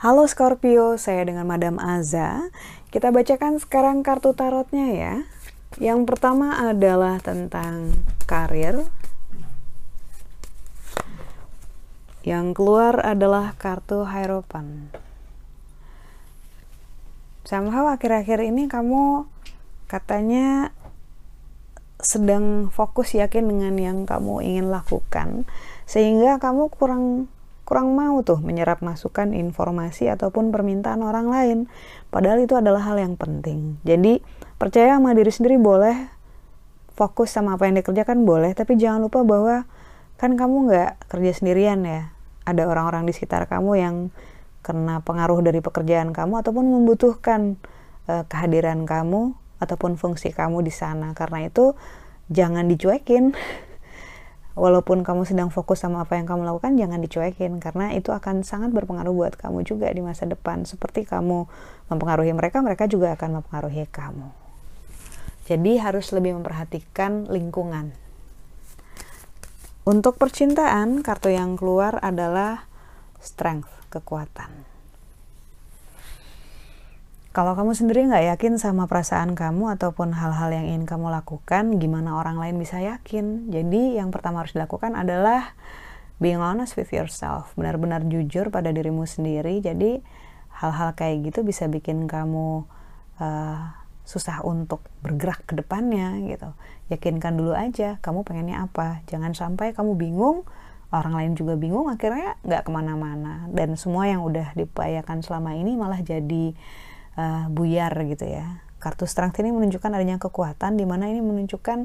Halo Scorpio, saya dengan Madam Aza. Kita bacakan sekarang kartu tarotnya ya. Yang pertama adalah tentang karir. Yang keluar adalah kartu Hierophant. Somehow akhir-akhir ini kamu katanya sedang fokus yakin dengan yang kamu ingin lakukan sehingga kamu kurang kurang mau tuh menyerap masukan informasi ataupun permintaan orang lain. Padahal itu adalah hal yang penting. Jadi percaya sama diri sendiri boleh, fokus sama apa yang dikerjakan boleh, tapi jangan lupa bahwa kan kamu nggak kerja sendirian ya. Ada orang-orang di sekitar kamu yang kena pengaruh dari pekerjaan kamu ataupun membutuhkan uh, kehadiran kamu ataupun fungsi kamu di sana. Karena itu jangan dicuekin. walaupun kamu sedang fokus sama apa yang kamu lakukan jangan dicuekin. Karena itu akan sangat berpengaruh buat kamu juga di masa depan. Seperti kamu mempengaruhi mereka mereka juga akan mempengaruhi kamu. Jadi harus lebih memperhatikan lingkungan. Untuk percintaan kartu yang keluar adalah strength kekuatan kalau kamu sendiri nggak yakin sama perasaan kamu ataupun hal-hal yang ingin kamu lakukan, gimana orang lain bisa yakin? Jadi yang pertama harus dilakukan adalah being honest with yourself, benar-benar jujur pada dirimu sendiri. Jadi hal-hal kayak gitu bisa bikin kamu uh, susah untuk bergerak ke depannya gitu. Yakinkan dulu aja, kamu pengennya apa. Jangan sampai kamu bingung, orang lain juga bingung, akhirnya nggak ke mana-mana. Dan semua yang udah diupayakan selama ini malah jadi uh, buyar gitu ya. Kartu strength ini menunjukkan adanya kekuatan di mana ini menunjukkan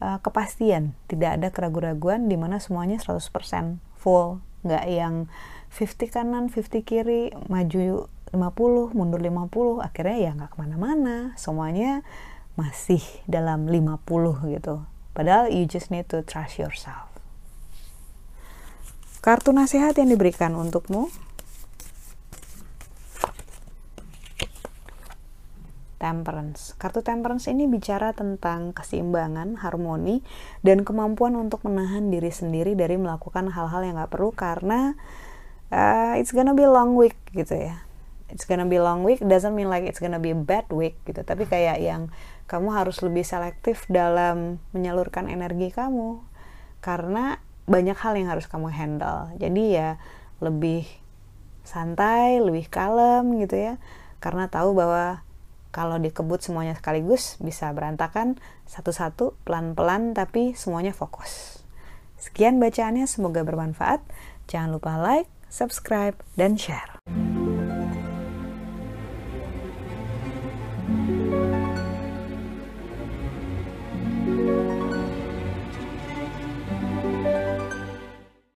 uh, kepastian, tidak ada keraguan-raguan di mana semuanya 100% full, nggak yang 50 kanan, 50 kiri, maju 50, mundur 50, akhirnya ya nggak ke mana-mana, semuanya masih dalam 50 gitu. Padahal you just need to trust yourself. Kartu nasihat yang diberikan untukmu Temperance. Kartu Temperance ini bicara tentang keseimbangan, harmoni, dan kemampuan untuk menahan diri sendiri dari melakukan hal-hal yang gak perlu karena uh, it's gonna be long week gitu ya. It's gonna be long week doesn't mean like it's gonna be a bad week gitu, tapi kayak yang kamu harus lebih selektif dalam menyalurkan energi kamu karena banyak hal yang harus kamu handle. Jadi ya lebih santai, lebih kalem gitu ya. Karena tahu bahwa kalau dikebut semuanya sekaligus bisa berantakan satu-satu pelan-pelan tapi semuanya fokus. Sekian bacaannya semoga bermanfaat. Jangan lupa like, subscribe, dan share.